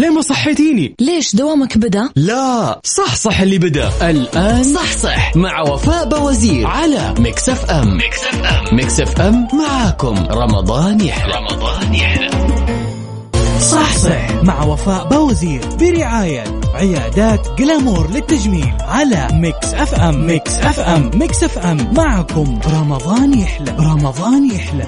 ليه ما صحيتيني؟ ليش دوامك بدأ؟ لا صح صح اللي بدأ. الآن صح صح. مع وفاء بوزير على ميكس اف ام ميكس اف ام ميكس اف ام معاكم. رمضان يحلى. رمضان يحلى. صح صح. مع وفاء باوزير برعاية عيادات Glamour للتجميل على Mix FM Mix FM Mix FM معكم. رمضان يحلى. رمضان يحلى.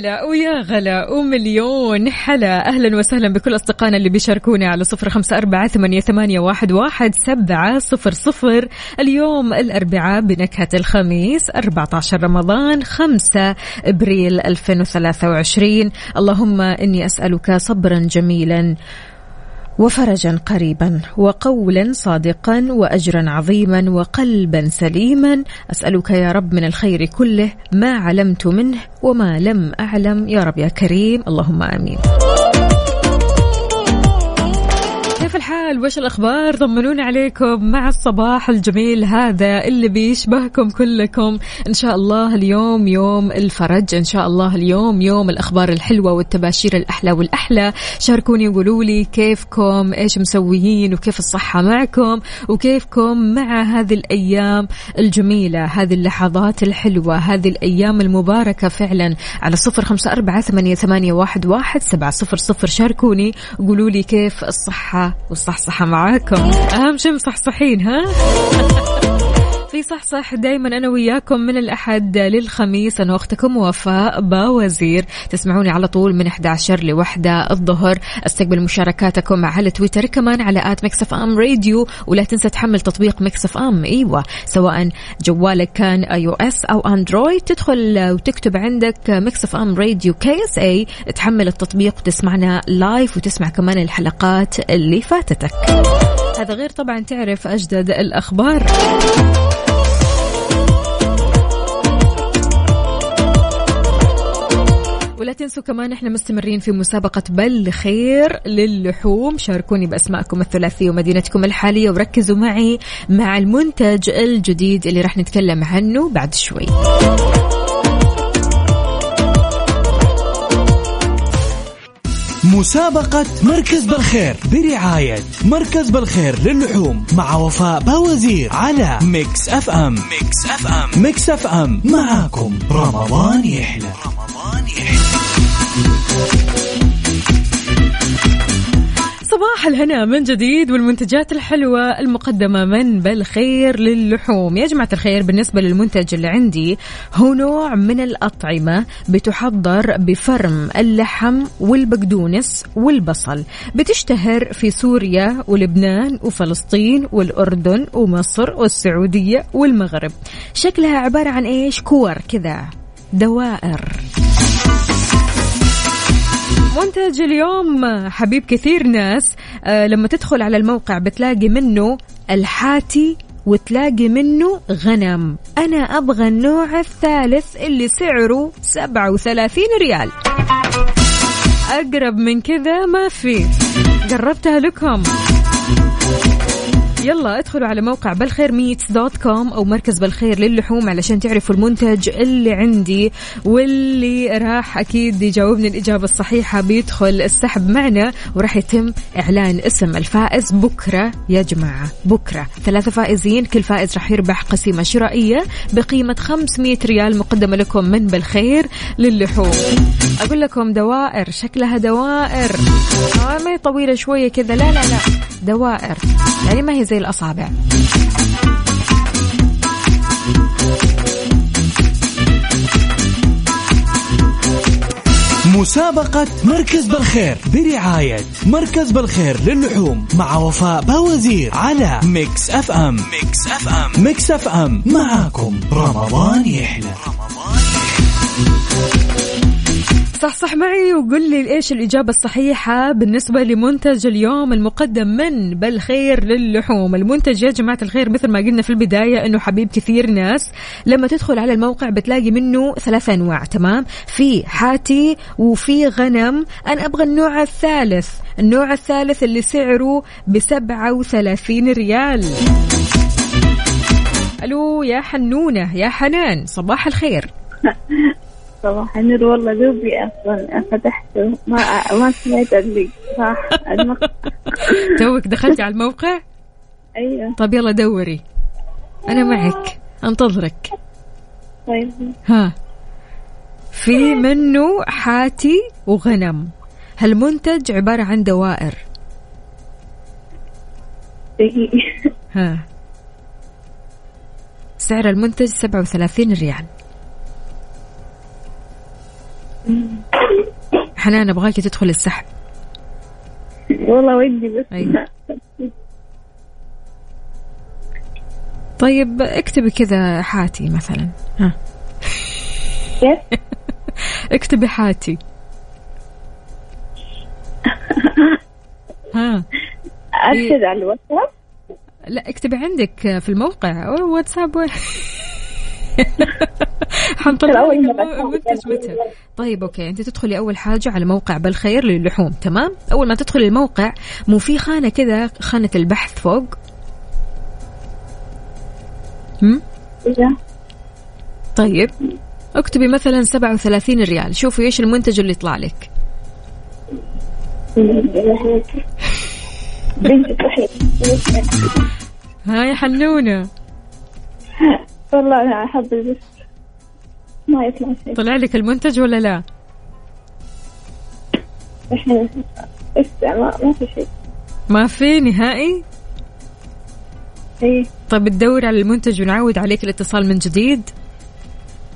هلا ويا غلا ومليون. حلا أهلا وسهلا بكل أصدقائنا اللي بيشاركوني على صفر خمسة أربعة ثمانية, واحد سبعة صفر صفر. اليوم الأربعاء بنكهة الخميس 14 رمضان 5 إبريل 2023 اللهم إني أسألك صبرا جميلا وفرجا قريبا وقولا صادقا وأجرا عظيما وقلبا سليما. أسألك يا رب من الخير كله ما علمت منه وما لم أعلم. يا رب يا كريم. اللهم آمين. كيف الحال؟ وش الأخبار؟ طمنوني عليكم. مع الصباح الجميل هذا اللي بيشبهكم كلكم. إن شاء الله اليوم يوم الفرج. إن شاء الله اليوم يوم الأخبار الحلوة والتباشير الأحلى والأحلى. شاركوني وقولوا لي كيفكم؟ إيش مسويين؟ وكيف الصحة معكم؟ وكيفكم مع هذه الأيام الجميلة؟ هذه اللحظات الحلوة هذه الأيام المباركة فعلا. على صفر خمسة أربعة ثمانية, واحد, واحد سبعة صفر صفر. شاركوني. وقولوا لي كيف الصحة والصحصحة معاكم. أهم شيء مصحصحين ها؟ في صح صح دايما أنا وياكم من الأحد للخميس. أنا أختكم وفاء باوزير. تسمعوني على طول من 11 لوحدة الظهر. أستقبل مشاركاتكم على تويتر كمان على at Mix FM Radio. ولا تنسى تحمل تطبيق Mix FM. أيوة. سواء جوالك كان iOS أو Android تدخل وتكتب عندك Mix FM Radio KSA تحمل التطبيق وتسمعنا لايف وتسمع كمان الحلقات اللي فاتتك. هذا غير طبعا تعرف أجدد الأخبار. ولا تنسوا كمان إحنا مستمرين في مسابقة بل خير للحوم. شاركوني بأسماءكم الثلاثية ومدينتكم الحالية وركزوا معي مع المنتج الجديد اللي راح نتكلم عنه بعد شوي. مسابقة مركز بالخير برعاية مركز بالخير للحوم مع وفاء باوزير على Mix FM. Mix FM. Mix FM. معاكم. رمضان يحلى. رمضان يحلى. صباح الهنا من جديد والمنتجات الحلوة المقدمة من بالخير للحوم. يا جماعة الخير بالنسبة للمنتج اللي عندي هو نوع من الأطعمة بتحضر بفرم اللحم والبقدونس والبصل. بتشتهر في سوريا ولبنان وفلسطين والأردن ومصر والسعودية والمغرب. شكلها عبارة عن إيش؟ كور كذا. دوائر. منتج اليوم حبيب كثير ناس آه لما تدخل على الموقع بتلاقي منه الحاتي وتلاقي منه غنم. أنا أبغى النوع الثالث اللي سعره 37 ريال. أقرب من كذا ما في. قربتها لكم. يلا ادخلوا على موقع بالخير meats dot com أو مركز بالخير للحوم علشان تعرفوا المنتج اللي عندي واللي راح أكيد يجاوبني الإجابة الصحيحة. بيدخل السحب معنا وراح يتم إعلان اسم الفائز. بكرة يا جماعة بكرة. ثلاثة فائزين كل فائز راح يربح قسيمة شرائية بقيمة 500 ريال مقدمة لكم من بالخير للحوم. أقول لكم دوائر شكلها دوائر. آه ما طويلة شوية كذا. لا لا لا. دوائر. يعني ما هي زي الأصابع. مسابقة مركز بالخير برعاية مركز بالخير للحوم مع وفاء باوزير على Mix FM. Mix FM. Mix FM. معاكم. رمضان يحلى. رمضان صح صح معي وقل لي إيش الإجابة الصحيحة بالنسبة لمنتج اليوم المقدم من بالخير للحوم. المنتج يا جماعة الخير مثل ما قلنا في البداية إنه حبيب كثير ناس لما تدخل على الموقع بتلاقي منه ثلاث أنواع تمام؟ في حاتي وفي غنم. أنا أبغى النوع الثالث النوع الثالث اللي سعره بسبعة وثلاثين ريال. ألو يا حنونة يا حنان صباح الخير. صباح النور. والله دوبي أصلا فتحته. ما ما سمعت اللي صح. توك دخلتي على الموقع؟ أيوه. طيب يلا دوري. أنا معك. أنتظرك. طيب. ها. في منه حاتي وغنم؟ هالمنتج عبارة عن دوائر. ها. سعر المنتج 37 ريال. حنان ابغاكي تدخل السحب. والله ودي بس. أيوة. طيب اكتبي كذا حاتي مثلا. ها؟ اكتبي حاتي. ها. ارشد على الواتساب؟ لا اكتبي عندك في الموقع واتساب حنطلع طيب أوكي. أنت تدخلي أول حاجة على موقع بالخير للحوم تمام؟ أول ما تدخلي الموقع مو في خانة كذا خانة البحث فوق؟ هم؟ إذا طيب. اكتبي مثلا 37 ريال. شوفي إيش المنتج اللي يطلع لك. صحيح هاي حنونة. والله أنا أحب بس ما يطلع شيء. طلع لك المنتج ولا لا؟ إحنا ما, ما في شيء. ما في نهائي؟ إيه. طيب تدور على المنتج ونعود عليك الاتصال من جديد.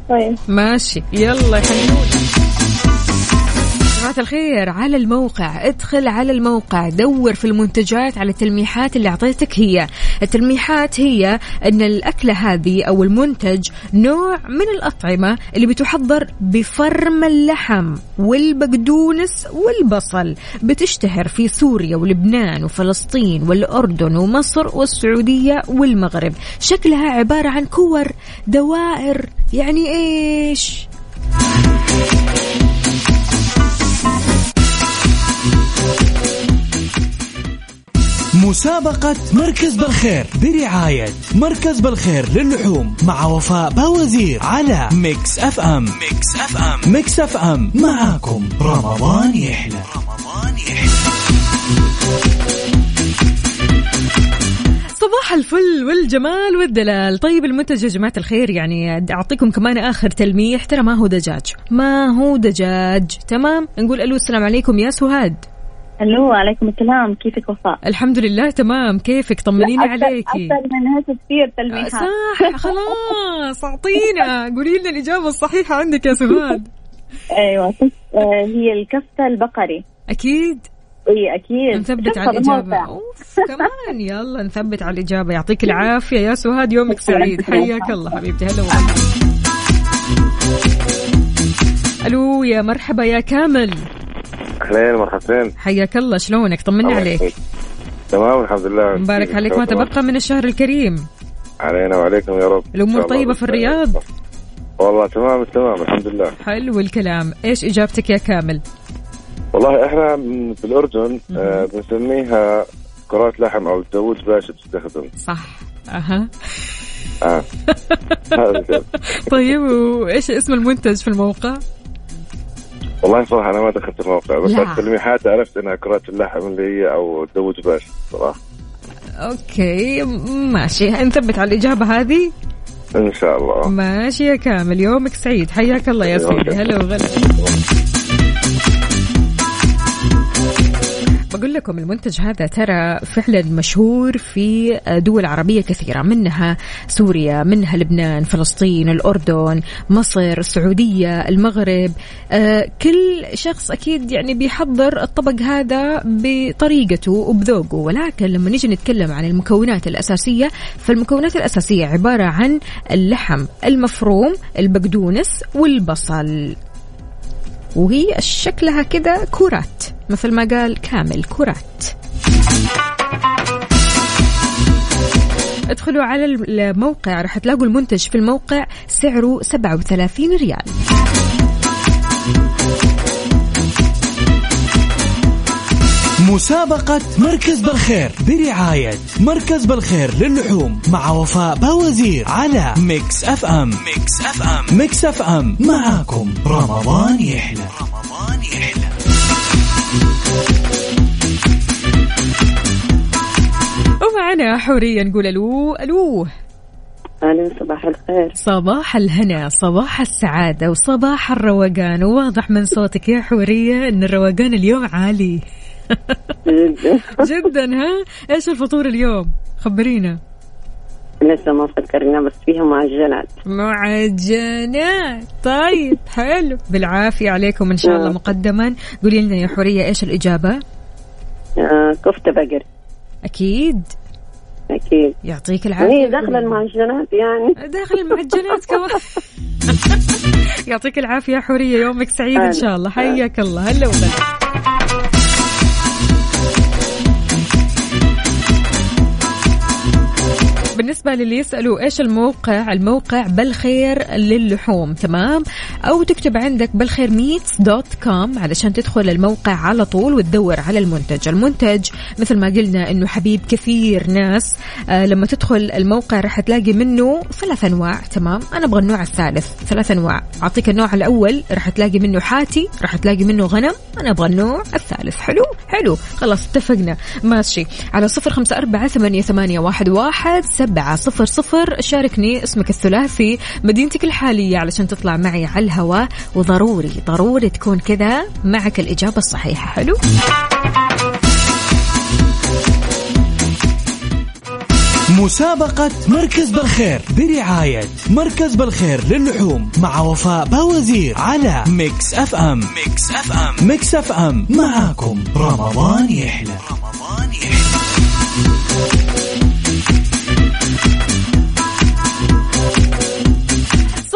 طيب. ماشي. يلا يا حنون جماعة الخير على الموقع. ادخل على الموقع. دور في المنتجات على التلميحات اللي أعطيتك هي. التلميحات هي إن الأكلة هذه أو المنتج نوع من الأطعمة اللي بتحضر بفرم اللحم والبقدونس والبصل. بتشتهر في سوريا ولبنان وفلسطين والأردن ومصر والسعودية والمغرب. شكلها عبارة عن كور دوائر. يعني إيش؟ مسابقة مركز بالخير برعاية مركز بالخير للحوم مع وفاء باوزير على Mix FM. Mix FM. Mix FM. معاكم. رمضان يحلى. رمضان يحلى. صباح الفل والجمال والدلال. طيب المنتج يا جماعة الخير يعني أعطيكم كمان آخر تلميح. ترى ما هو دجاج. ما هو دجاج. تمام؟ نقول ألو السلام عليكم. يا سهاد. ألو عليكم السلام. كيفك وفاء؟ الحمد لله تمام. كيفك؟ طمنيني عليكي. أكثر من هسه كثير تلميحات صح خلاص أعطينا. قولي لنا الإجابة الصحيحة عندك يا سهاد أيوه آه، هي الكفتة البقري. أكيد. إي أكيد. نثبت على بالموقع. أوف كمان. يلا نثبت على الإجابة. يعطيك العافية يا سهاد يومك سعيد. حياك الله حبيبتي. هلا والله ألو يا مرحبا يا كامل. أهلين مرحبتين. حياك الله شلونك؟ طمني عليك. تمام الحمد لله. مبارك عليك. ما تبقى من الشهر الكريم. علينا وعليكم يا رب. الله طيبة في. الرياض؟ والله تمام التمام الحمد لله. حلو الكلام. إيش إجابتك يا كامل؟ والله إحنا في الأردن آه بنسميها كرات لحم أو داوود باشا تستخدم صح. أها. آه. كده. طيب وإيش اسم المنتج في الموقع؟ والله صراحة أنا ما دخلت الموقع بس لا. التلميحات عرفت إنها كرات اللحم اللي هي أو داوود باشا صراحة. أوكي ماشي. نثبت على الإجابة هذه؟ إن شاء الله. ماشي يا كامل يومك سعيد. حياك الله يا سيدي. هلا وغلا. لكم المنتج هذا ترى فعلا مشهور في دول عربية كثيرة منها سوريا منها لبنان فلسطين الأردن مصر السعودية المغرب. آه، كل شخص أكيد يعني بيحضر الطبق هذا بطريقته وبذوقه. ولكن لما نيجي نتكلم عن المكونات الأساسية فالمكونات الأساسية عبارة عن اللحم المفروم البقدونس والبصل. وهي شكلها كذا كرات. مثل ما قال كامل كرات. ادخلوا على الموقع راح تلاقوا المنتج في الموقع سعره 37 ريال. مسابقة مركز بالخير برعاية مركز بالخير للحوم مع وفاء باوزير على Mix FM. Mix FM. Mix FM. معاكم. رمضان يحلى. رمضان يحلى. ومعنا حورية نقول ألو ألو. أهلا صباح الخير. صباح الهنا صباح السعادة وصباح الروقان. وواضح من صوتك يا حورية إن الروقان اليوم عالي. جدا. جدا ها؟ إيش الفطور اليوم؟ خبرينا. لسه ما فكرنا بس فيها معجنات. معجنات. طيب حلو. بالعافية عليكم إن شاء الله. مقدما قولي لنا يا حورية إيش الإجابة؟ آه كفتة بقر. أكيد. أكيد. يعطيك العافية. هي داخلة المعجنات يعني. داخل المعجنات كمان. يعطيك العافية يا حورية. يومك سعيد إن شاء الله. حياك الله. هلا وغلا بالنسبة للي يسألوا إيش الموقع الموقع بالخير للحوم تمام؟ أو تكتب عندك بالخير meats dot com علشان تدخل الموقع على طول وتدور على المنتج. المنتج مثل ما قلنا إنه حبيب كثير ناس آه لما تدخل الموقع راح تلاقي منه ثلاث أنواع تمام؟ أنا أبغى النوع الثالث ثلاث أنواع. أعطيك النوع الأول راح تلاقي منه حاشي راح تلاقي منه غنم أنا أبغى النوع الثالث. حلو؟ حلو. خلاص اتفقنا. ماشي. على صفر خمسة أربعة ثمانية, ثمانية واحد, واحد سبعة صفر صفر. شاركني اسمك الثلاثي مدينتك الحالية علشان تطلع معي على الهواء. وضروري ضروري تكون كذا معك الإجابة الصحيحة. حلو؟ مسابقة مركز بالخير برعاية مركز بالخير للحوم مع وفاء باوزير على Mix FM. Mix FM. Mix FM. معاكم. رمضان يحلى. رمضان يحلى.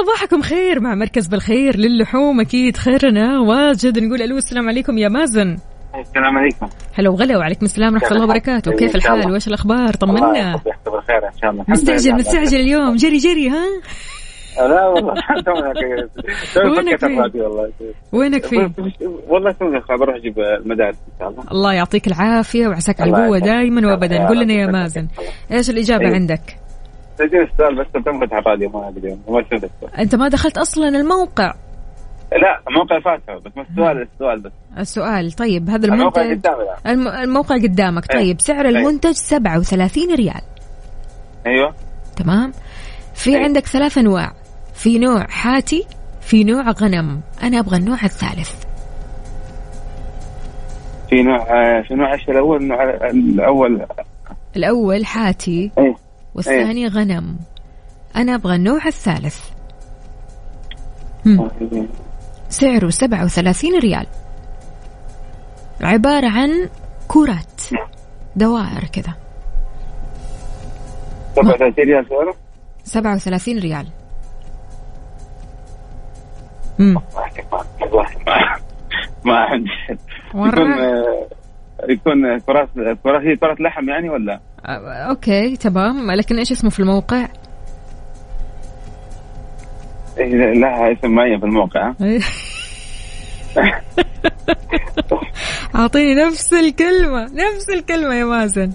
صباحكم خير مع مركز بالخير للحوم أكيد خيرنا. واجد نقول ألو السلام عليكم يا مازن. السلام عليكم. هلا وغلا وعليكم السلام ورحمه الله وبركاته. كيف. الحال؟ وايش الأخبار؟ طمنا. بخير إن شاء الله. مستعجل. مستعجل اليوم. جري جري ها؟ لا والله. وينك والله. وينك فين والله تونا بروح أجيب المدارس إن شاء الله. الله يعطيك العافية وعساك على القوة. دائما وابدا. قول لنا يا مازن إيش الإجابة أيوه. عندك؟ تجيني السؤال بس تم فتح الراديو ما أدري ما شفت أنت ما دخلت أصلا الموقع؟ لا الموقع فاتح بس ما السؤال السؤال بس. السؤال طيب هذا الموقع المنتج قدامي الآن. الم- الموقع قدامك. أيوه. طيب سعر أيوه. المنتج 37 ريال. أيوه. تمام؟ في أيوه. عندك ثلاث أنواع. في نوع حاتي في نوع غنم. أنا أبغى النوع الثالث. في نوع آه، في نوع إيش الأول؟ النوع الأول. الأول حاتي. إيه. والثاني غنم. أنا أبغى النوع الثالث. هم. سعره 37 ريال. عبارة عن كرات. دوائر كذا. 37 ريال سعره؟ 37 ريال. مم. والله ما عندي. يكون آه، يكون كرات كرات هي كرات لحم يعني ولا؟ آه، أوكي تمام. لكن إيش اسمه في الموقع؟ إيه، لها اسم معين في الموقع؟ أعطيني نفس الكلمة نفس الكلمة يا مازن.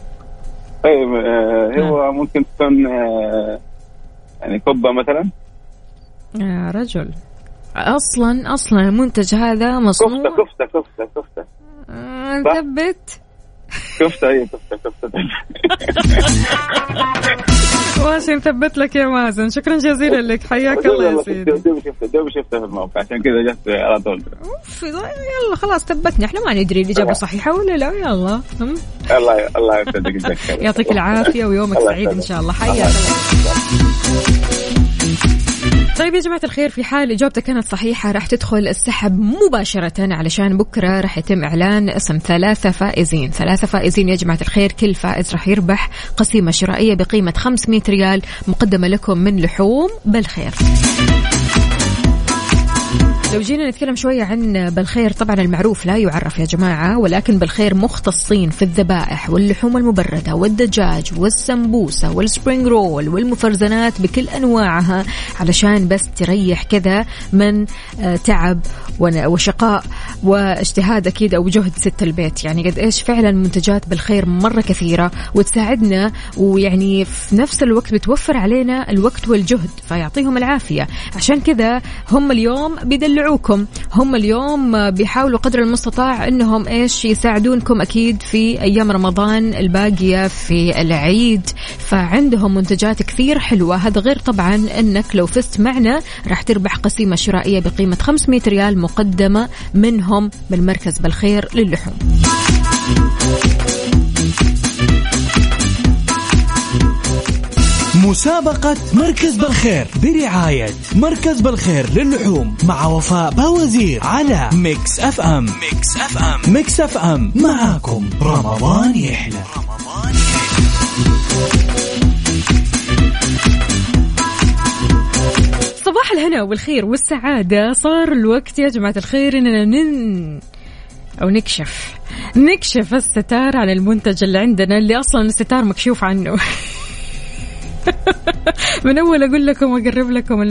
طيب آه، هو ممكن تكون آه، يعني كبه مثلا؟ يا رجل. أصلا أصلا المنتج هذا مصنوع؟ كفتة كفتة كفتة آه، صح. كفته اي كفته كفته ماشي نثبت لك يا مازن. شكرا جزيلا لك. حياك الله يا سيدي. دوبي شفته دوبي شفته في الموقع. عشان كذا جت على طول. يلا خلاص ثبتنا إحنا ما ندري الاجابه صحيحة ولا لا. يلا؟ الله الله يسعدك يعطيك العافية ويومك سعيد إن. شاء الله. حياك الله. طيب يا جماعة الخير في حال إجابتك كانت صحيحة راح تدخل السحب مباشرة علشان بكرة راح يتم إعلان اسم ثلاثة فائزين. ثلاثة فائزين يا جماعة الخير كل فائز راح يربح قسيمة شرائية بقيمة 500 ريال مقدمة لكم من لحوم بالخير. لو جينا نتكلم شوية عن بالخير طبعا المعروف لا يعرف يا جماعة ولكن بالخير مختصين في الذبائح واللحوم المبردة والدجاج والسمبوسة وال spring roll والمفرزنات بكل أنواعها علشان بس تريح كذا من آه، تعب وشقاء واجتهاد أكيد أو جهد ست البيت. يعني قد إيش فعلا منتجات بالخير مرة كثيرة وتساعدنا ويعني في نفس الوقت بتوفر علينا الوقت والجهد فيعطيهم العافية. عشان كذا هم اليوم بيدلعوكم هم اليوم بيحاولوا قدر المستطاع إنهم إيش يساعدونكم أكيد في أيام رمضان الباقية في العيد. فعندهم منتجات كثير حلوة. هذا غير طبعا إنك لو فزت معنا راح تربح قسيمة شرائية بقيمة 500 ريال مقدمة منهم من مركز بالخير للحوم. مسابقة مركز بالخير برعاية مركز بالخير للحوم مع وفاء باوزير على Mix FM. Mix FM. Mix FM. معاكم. رمضان يحلى. رمضان صباح الهنا والخير والسعادة. صار الوقت يا جماعة الخير إننا نن أو نكشف. نكشف الستار عن المنتج اللي عندنا اللي أصلا الستار مكشوف عنه. من أول أقول لكم وأقرب لكم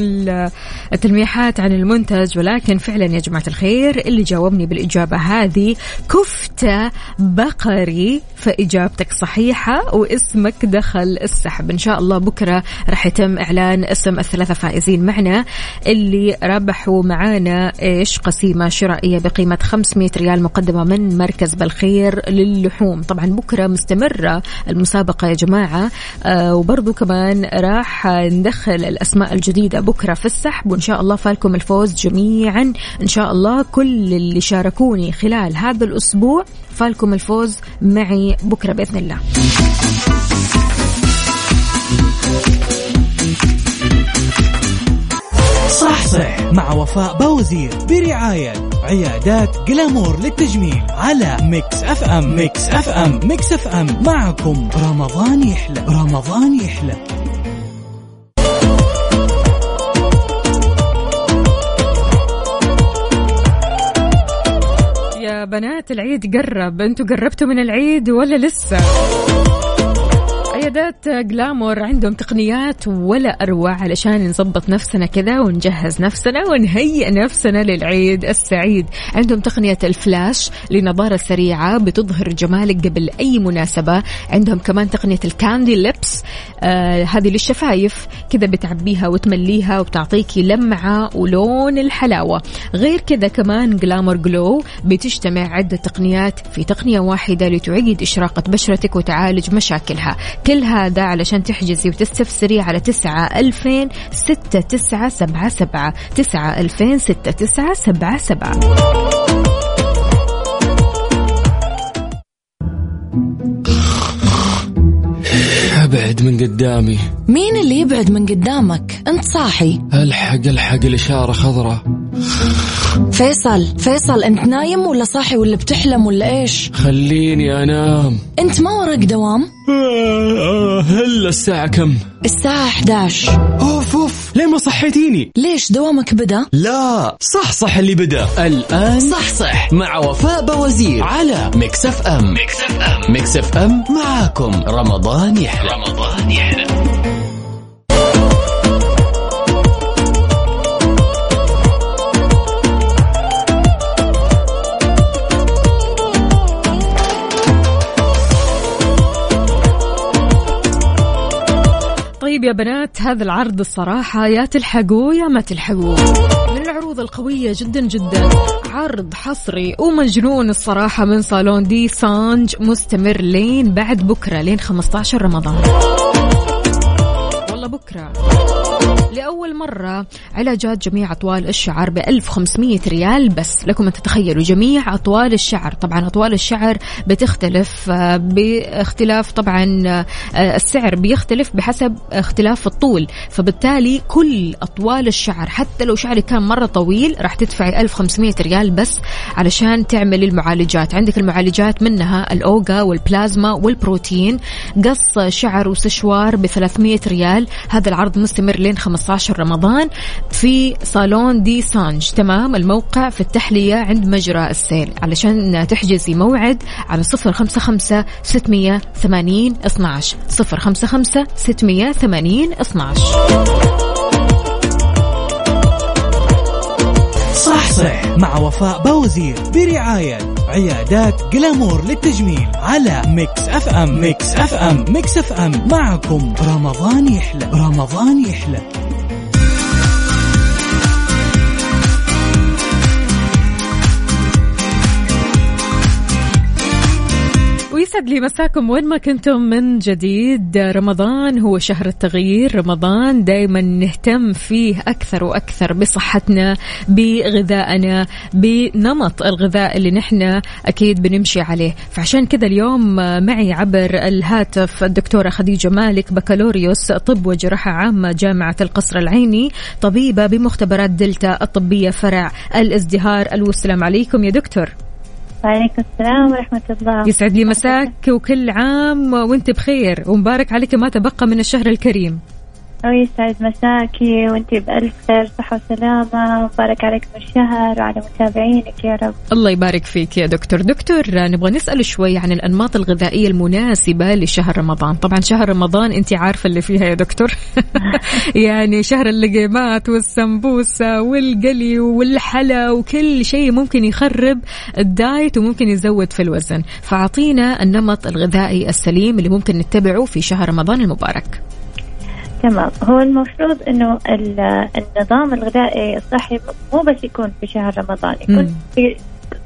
التلميحات عن المنتج ولكن فعلا يا جماعة الخير اللي جاوبني بالإجابة هذه كفتة بقري فإجابتك صحيحة واسمك دخل السحب. إن شاء الله بكرة راح يتم إعلان اسم الثلاثة فائزين معنا اللي ربحوا معانا إيش؟ قسيمة شرائية بقيمة 500 ريال مقدمة من مركز بالخير للحوم. طبعا بكرة مستمرة المسابقة يا جماعة آه وبرضو كمان راح ندخل الأسماء الجديدة بكرة في السحب وإن شاء الله فالكم الفوز جميعا. إن شاء الله كل اللي شاركوني خلال هذا الأسبوع فالكم الفوز معي بكرة بإذن الله. صح صح مع وفاء بوزير برعاية عيادات Glamour للتجميل على Mix FM. Mix FM. Mix FM. معكم رمضان يحلى. رمضان يحلى. يا بنات العيد قرب. أنتوا قربتوا من العيد ولا لسه؟ عيادات Glamour عندهم تقنيات ولا أروع علشان نظبط نفسنا كذا ونجهز نفسنا ونهيئ نفسنا للعيد السعيد. عندهم تقنية الفلاش لنظارة سريعة بتظهر جمالك قبل أي مناسبة. عندهم كمان تقنية ال candy lips آه هذه للشفايف كذا بتعبيها وتمليها وبتعطيكي لمعة ولون الحلاوة. غير كذا كمان Glamour glow بتجتمع عدة تقنيات في تقنية واحدة لتعيد إشراقة بشرتك وتعالج مشاكلها. كل هذا علشان تحجزي وتستفسري على تسعة ألفين ستة تسعة سبعة سبعة. تسعة ألفين ستة تسعة سبعة سبعة. أبعد من قدامي. مين اللي يبعد من قدامك؟ أنت صاحي. ألحق ألحق الإشارة خضراء. فيصل فيصل أنت نايم ولا صاحي ولا بتحلم ولا إيش؟ خليني أنام. أنت ما وراك دوام؟ هلا الساعة كم؟ الساعة 11. أوف أوف. ليه ما صحيتيني. ليش دوامك بدأ؟ لا. صح صح اللي بدأ. الآن صح صح. مع وفاء بوزير على Mix FM Mix FM Mix FM معاكم. رمضان يحلى. رمضان يحلى. طيب يا بنات هذا العرض الصراحة يا تلحقوا يا ما تلحقوا. من العروض القوية جدا جدا عرض حصري ومجنون الصراحة من صالون دي سانج مستمر لين بعد بكرة لين 15 رمضان. والله بكرة. لأول مرة علاجات جميع أطوال الشعر ب 1500 ريال. بس لكم أن تتخيلوا جميع أطوال الشعر. طبعا أطوال الشعر بتختلف آه، باختلاف طبعا آه، السعر بيختلف بحسب اختلاف الطول. فبالتالي كل أطوال الشعر حتى لو شعرك كان مرة طويل راح تدفعي 1500 ريال بس علشان تعملي المعالجات. عندك المعالجات منها الأورجا والبلازما والبروتين قص شعر وسشوار ب 300 ريال. هذا العرض مستمر لين 15 رمضان في صالون دي سانج. تمام؟ الموقع في التحلية عند مجرى السيل. علشان تحجزي موعد على 055 680 12 055 680 12 صح صح. مع وفاء بوزير برعاية عيادات Glamour للتجميل على Mix FM. Mix FM. Mix FM. معكم. رمضان يحلى. رمضان يحلى. ويسعد لي مساكم وين ما كنتم من جديد. رمضان هو شهر التغيير. رمضان دائما نهتم فيه أكثر وأكثر بصحتنا بغذائنا بنمط الغذاء اللي نحن أكيد بنمشي عليه. فعشان كذا اليوم معي عبر الهاتف الدكتورة خديجة مالك بكالوريوس طب وجراحة عامة جامعة القصر العيني طبيبة بمختبرات دلتا الطبية فرع الازدهار السلام عليكم يا دكتور. وعليكم السلام ورحمة الله. يسعد لي مساك وكل عام وانت بخير ومبارك عليك ما تبقى من الشهر الكريم. ويسعد مساكي وانت بألف خير صحة وسلامة وبارك عليكم الشهر وعلى متابعينك يا رب. الله يبارك فيك يا دكتور. دكتور نبغى نسأل شوي عن الأنماط الغذائية المناسبة لشهر رمضان. طبعا شهر رمضان أنت عارفة اللي فيها يا دكتور. يعني شهر اللقيمات والسمبوسة والقلي والحلا وكل شيء ممكن يخرب الدايت وممكن يزود في الوزن. فأعطينا النمط الغذائي السليم اللي ممكن نتبعه في شهر رمضان المبارك. تمام هو المفروض إنه النظام الغذائي الصحي مو بس يكون في شهر رمضان يكون في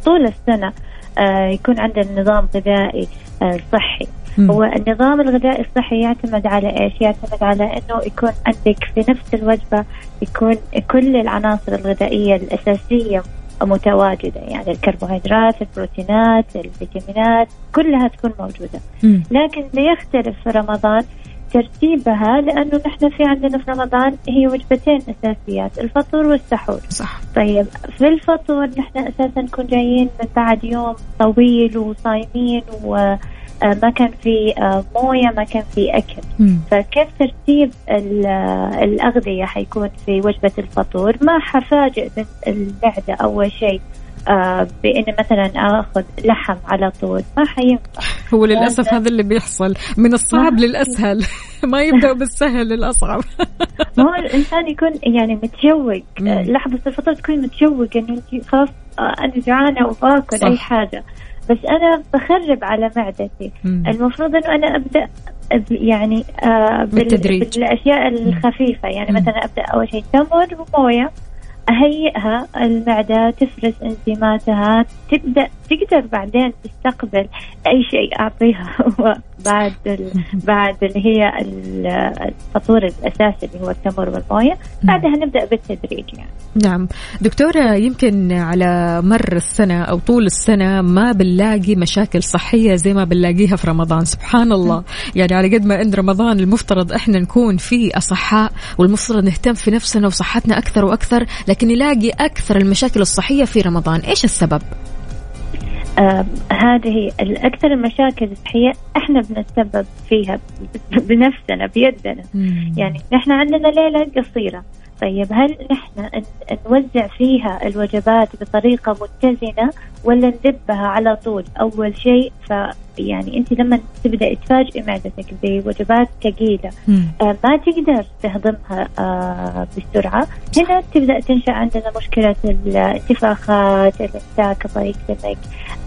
طول السنة آه يكون عندنا نظام غذائي آه صحي مم. هو النظام الغذائي الصحي يعتمد على إيش؟ يعتمد على إنه يكون عندك في نفس الوجبة يكون كل العناصر الغذائية الأساسية متواجدة يعني الكربوهيدرات، البروتينات، الفيتامينات كلها تكون موجودة. مم. لكن بيختلف في رمضان ترتيبها لأنه نحن في عندنا في رمضان هي وجبتين أساسيات الفطور والسحور. صح. طيب في الفطور نحن أساسا نكون جايين من بعد يوم طويل وصايمين و ما كان في موية ما كان في أكل. مم. فكيف ترتيب الأغذية حيكون في وجبة الفطور؟ ما حفاجئ المعده أول شيء. آه بإني مثلا آخذ لحم على طول. ما حينفع. هو للأسف هذا اللي بيحصل. من الصعب للأسهل. ما يبدأ بالسهل للأصعب. ما هو الإنسان يكون يعني متشوق. لحظة الفطور تكون متشوق. انه أنت خلاص آه أنا جوعانه وباكل أي حاجة. بس أنا بخرب على معدتي. مم. المفروض إنه أنا أبدأ يعني آه بالتدريج. بالأشياء الخفيفة. يعني مم. مثلا أبدأ أول شيء تمر وموية. أهيئها المعدة تفرز أنزيماتها. تبدأ تقدر بعدين تستقبل أي شيء أعطيها. بعد بعد اللي هي الفطور الأساسي اللي هو التمر والموية. بعدها نبدأ بالتدريج يعني. نعم. دكتورة يمكن على مر السنة أو طول السنة ما بنلاقي مشاكل صحية زي ما بنلاقيها في رمضان. سبحان الله. يعني على قد ما إن رمضان المفترض إحنا نكون فيه أصحاء والمفترض نهتم في نفسنا وصحتنا أكثر وأكثر لكن نلاقي أكثر المشاكل الصحية في رمضان إيش السبب؟ آه هذه الأكثر المشاكل الصحية إحنا بنتسبب فيها بنفسنا بيدنا مم. يعني نحن عندنا ليلة قصيرة طيب هل نحن نوزع فيها الوجبات بطريقة متزنة ولا نذبها على طول؟ أول شيء ف يعني أنت لما تبدأ تفاجئي معدتك بوجبات ثقيلة آه ما تقدر تهضمها آه بسرعة. هنا تبدأ تنشأ عندنا مشكلة الانتفاخات الامساك ضيق دمك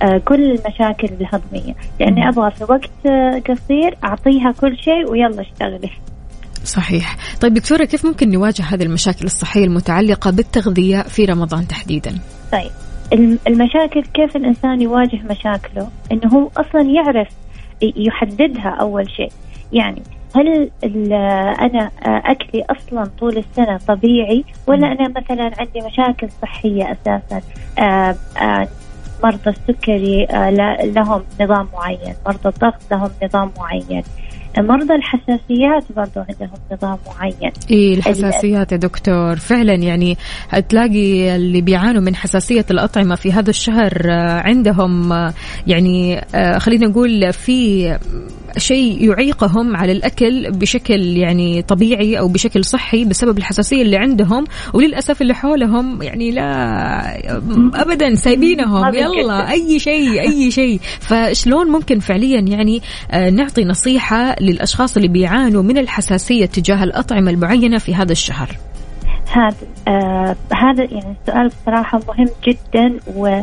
آه كل المشاكل الهضمية. لأني أبغى في وقت قصير أعطيها كل شيء ويلا اشتغلي. صحيح. طيب دكتورة كيف ممكن نواجه هذه المشاكل الصحية المتعلقة بالتغذية في رمضان تحديدا؟ طيب المشاكل كيف الإنسان يواجه مشاكله؟ إنه هو أصلا يعرف يحددها أول شيء. يعني هل أنا أكلي أصلا طول السنة طبيعي؟ ولا أنا مثلا عندي مشاكل صحية أساسا؟ مرضى السكري لهم نظام معين. مرضى الضغط لهم نظام معين. مرضى الحساسيات برضو عندهم نظام معين. إيه الحساسيات يا دكتور. فعلا يعني تلاقي اللي بيعانوا من حساسية الأطعمة في هذا الشهر آه، عندهم آه، يعني آه، خلينا نقول في شيء يعيقهم على الأكل بشكل يعني طبيعي أو بشكل صحي بسبب الحساسية اللي عندهم. وللأسف اللي حولهم يعني لا ابدا سايبينهم. يلا أي شيء أي شيء. فشلون ممكن فعليا يعني نعطي نصيحة للأشخاص اللي بيعانوا من الحساسية تجاه الأطعمة المعينة في هذا الشهر؟ هذا آه هذا يعني السؤال بصراحة مهم جدا و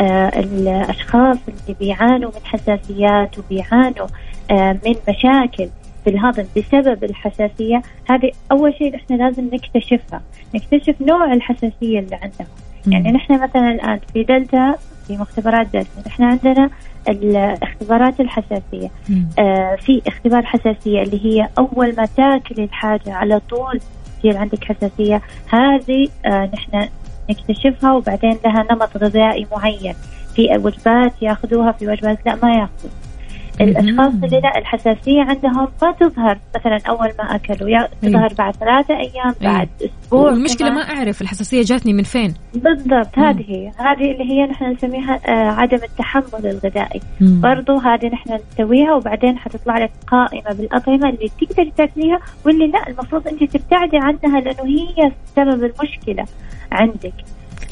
آه الأشخاص اللي بيعانوا من حساسيات وبيعانوا آه من مشاكل في الهضم بسبب الحساسية هذه أول شيء إحنا لازم نكتشفها نكتشف نوع الحساسية اللي عندهم. يعني نحن مثلا الآن في دلتا في مختبرات دلتا نحن عندنا الاختبارات الحساسية. آه في اختبار حساسية اللي هي أول ما تاكل الحاجة على طول تصير عندك حساسية. هذه آه نحن نكتشفها وبعدين لها نمط غذائي معين. في وجبات ياخذوها في وجبات لا ما ياخذوا الأشخاص اللي لا الحساسية عندهم ما تظهر. مثلا أول ما أكلوا يا تظهر بعد ثلاثة أيام بعد أسبوع المشكلة ما أعرف الحساسية جاتني من فين. بالضبط هذه هي. هذه اللي هي نحن نسميها آه عدم التحمل الغذائي. برضو هذه نحن نسويها وبعدين حتطلع لك قائمة بالأطعمة اللي تقدري تاكليها واللي لا المفروض أنت تبتعدي عنها لأنه هي سبب المشكلة عندك.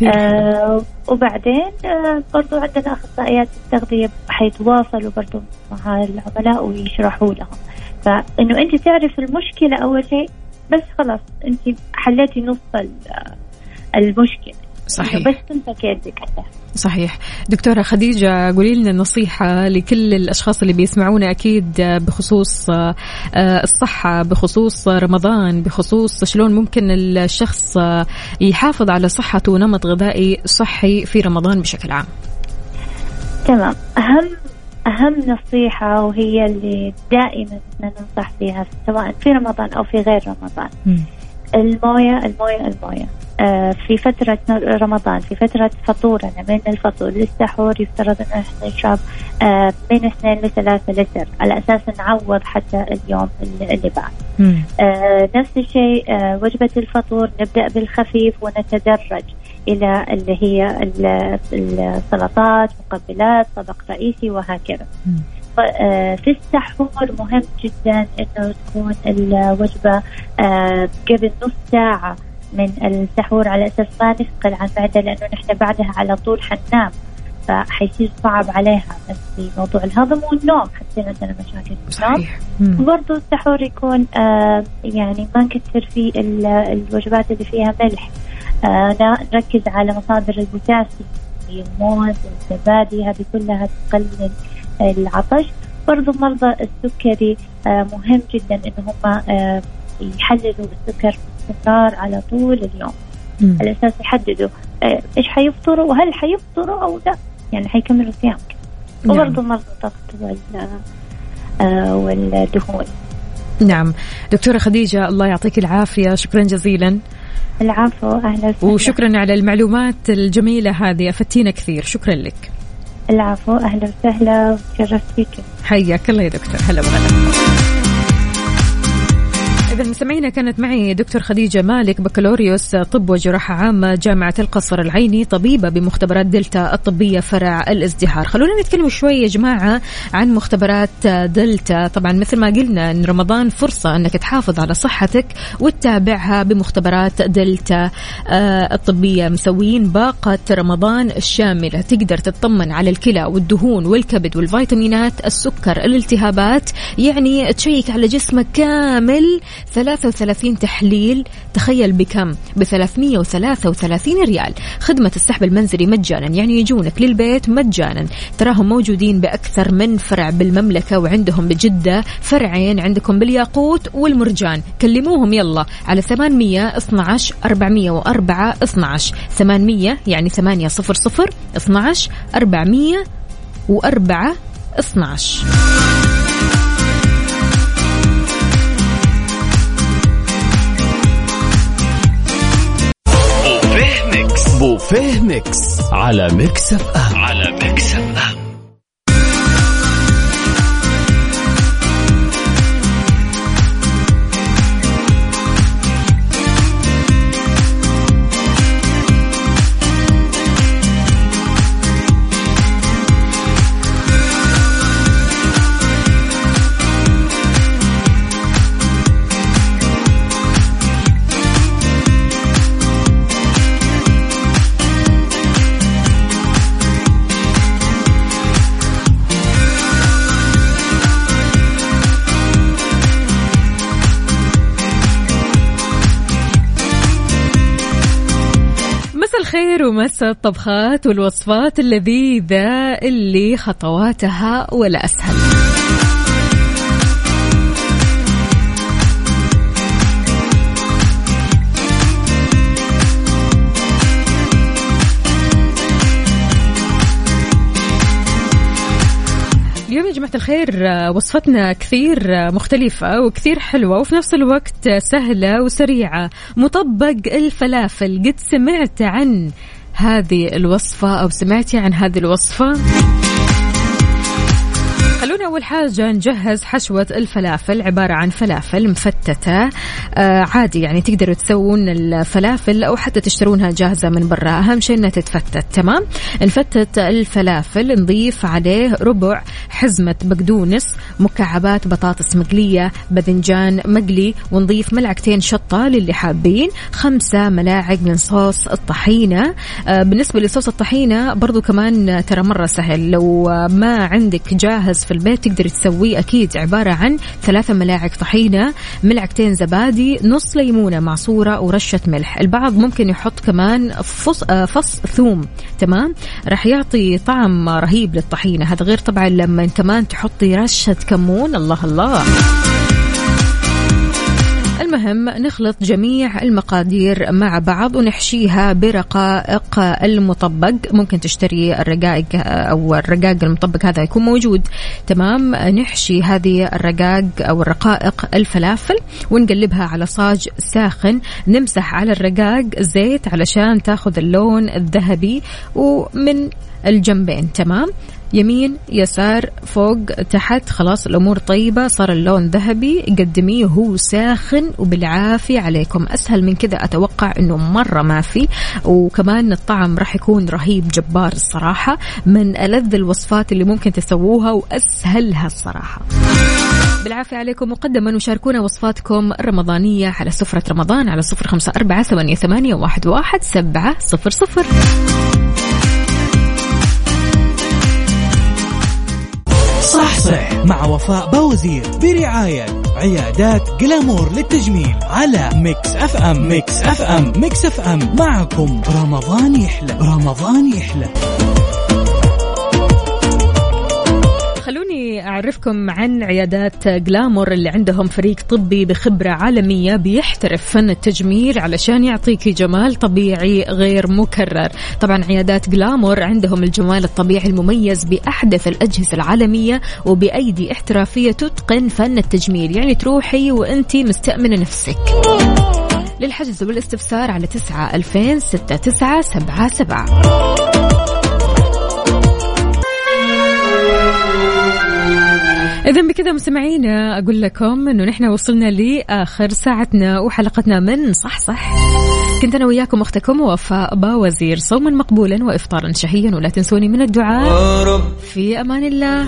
آه وبعدين آه برضو عندنا أخصائيات التغذية حيتواصلوا برضو مع العملاء ويشرحوا لهم. فإنه أنت تعرف المشكلة أول شيء بس خلاص أنت حليتي نص المشكلة. صحيح. بس تمسك يدك صحيح. دكتورة خديجة قولي لنا نصيحة لكل الأشخاص اللي بيسمعونا أكيد بخصوص آه، الصحة بخصوص رمضان بخصوص شلون ممكن الشخص يحافظ على صحته ونمط غذائي صحي في رمضان بشكل عام. تمام. أهم أهم نصيحة وهي اللي دائما ننصح فيها سواء في رمضان أو في غير رمضان. م. الموية الموية الموية. في فترة رمضان في فترة فطورنا من الفطور للسحور يفترض أن إحنا نشرب آه، من اثنين لثلاثة لتر على أساس نعوض حتى اليوم اللي بعد. آه، نفس الشيء وجبة الفطور نبدأ بالخفيف ونتدرج إلى اللي هي السلطات مقبلات طبق رئيسي وهكذا. في السحور مهم جدا إنه تكون الوجبة قبل نص ساعة من السحور على أساس ما نثقل عن بعدها لأنه نحن بعدها على طول حننام. فحيصير صعب عليها بس في موضوع الهضم والنوم حتصير عندنا مشاكل صحيح. وبرضه السحور يكون آه يعني ما نكثر فيه الوجبات اللي فيها ملح. آه نركز على مصادر البوتاسيوم الموز الزبادي هذه كلها تقلل العطش. برضو مرضى السكري آه مهم جدا إن هم آه يحللوا السكر باستمرار على طول اليوم. مم. على أساس يحددوا آه، إيش حيفطروا وهل حيفطروا أو لا؟ يعني حيكملوا صيام نعم. وبرضه مرضى الضغط آه، والدهون. نعم. دكتورة خديجة الله يعطيك العافية. شكرا جزيلا. العفو أهلا وسهلا. وشكرا على المعلومات الجميلة هذه. أفدتينا كثير. شكرا لك. العفو أهلا وسهلا. وتشرفت فيك. حياك الله يا دكتور. هلا وغلا. إذا مستمعينا كانت معي دكتور خديجة مالك بكالوريوس طب وجراحة عامة جامعة القصر العيني طبيبة بمختبرات دلتا الطبية فرع الازدهار. خلونا نتكلم شوي يا جماعة عن مختبرات دلتا. طبعا مثل ما قلنا أن رمضان فرصة أنك تحافظ على صحتك وتتابعها بمختبرات دلتا آه، الطبية. مسويين باقة رمضان الشاملة تقدر تطمن على الكلى والدهون والكبد والفيتامينات السكر الالتهابات. يعني تشيك على جسمك كامل 33 تحليل تخيل بكم ب 333 ريال. خدمة السحب المنزلي مجانا يعني يجونك للبيت مجانا. تراهم موجودين بأكثر من فرع بالمملكة وعندهم بجدة فرعين عندكم بالياقوت والمرجان. كلموهم يلا على 812 404 12 800 يعني 8 0 0 12 404 12 بوفيه ميكس على ميكس اف ام على ميكس اف ومسا الطبخات والوصفات اللذيذة اللي خطواتها ولا أسهل. اليوم يا جماعة الخير وصفتنا كثير مختلفة وكثير حلوة وفي نفس الوقت سهلة وسريعة. مطبق الفلافل قد سمعت عن هذه الوصفة أو سمعتي عن هذه الوصفة؟ خلونا أول حاجة نجهز حشوة الفلافل عبارة عن فلافل مفتتة آه عادي يعني تقدروا تسوون الفلافل أو حتى تشترونها جاهزة من برا. أهم شيء أنها تتفتت تمام؟ نفتت الفلافل نضيف عليه ربع حزمة بقدونس مكعبات بطاطس مقلية باذنجان مقلي ونضيف ملعقتين شطة للي حابين خمسة ملاعق من صوص الطحينة. آه بالنسبة لصوص الطحينة برضو كمان ترى مرة سهل. لو ما عندك جاهز في البيت تقدر تسويه أكيد عبارة عن ثلاثة ملاعق طحينة ملعقتين زبادي نص ليمونة معصورة ورشة ملح. البعض ممكن يحط كمان فص, فص ثوم تمام؟ راح يعطي طعم رهيب للطحينة. هذا غير طبعا لما كمان تحطي رشة كمون. الله الله! المهم نخلط جميع المقادير مع بعض ونحشيها برقائق المطبق. ممكن تشتري الرقائق أو الرقاق المطبق هذا يكون موجود. تمام؟ نحشي هذه الرقاق أو الرقائق الفلافل ونقلبها على صاج ساخن. نمسح على الرقاق زيت علشان تاخذ اللون الذهبي ومن الجنبين. تمام؟ يمين يسار فوق تحت خلاص الأمور طيبة صار اللون ذهبي قدميه وهو ساخن وبالعافية عليكم. أسهل من كذا أتوقع أنه مرة ما في. وكمان الطعم راح يكون رهيب جبار الصراحة من ألذ الوصفات اللي ممكن تسووها وأسهلها الصراحة. بالعافية عليكم مقدما وشاركونا وصفاتكم الرمضانية على سفرة رمضان على صفر خمسة أربعة ثمانية واحد واحد سبعة صفر صفر. صح مع وفاء بوزير برعاية عيادات Glamour للتجميل على Mix FM. Mix FM. Mix FM. معكم رمضان يحلى. رمضان يحلى. أعرفكم عن عيادات جلامور اللي عندهم فريق طبي بخبرة عالمية بيحترف فن التجميل علشان يعطيكي جمال طبيعي غير مكرر. طبعا عيادات جلامور عندهم الجمال الطبيعي المميز بأحدث الأجهزة العالمية وبأيدي احترافية تتقن فن التجميل. يعني تروحي وانتي مستأمنة نفسك. للحجز والاستفسار على تسعة ألفين ستة تسعة سبعة سبعة. إذا بكذا مستمعينا أقول لكم إنه نحن وصلنا لآخر ساعتنا وحلقتنا من صح صح. كنت أنا وياكم أختكم وفاء باوزير صوما مقبولا وإفطارا شهيا ولا تنسوني من الدعاء. في أمان الله.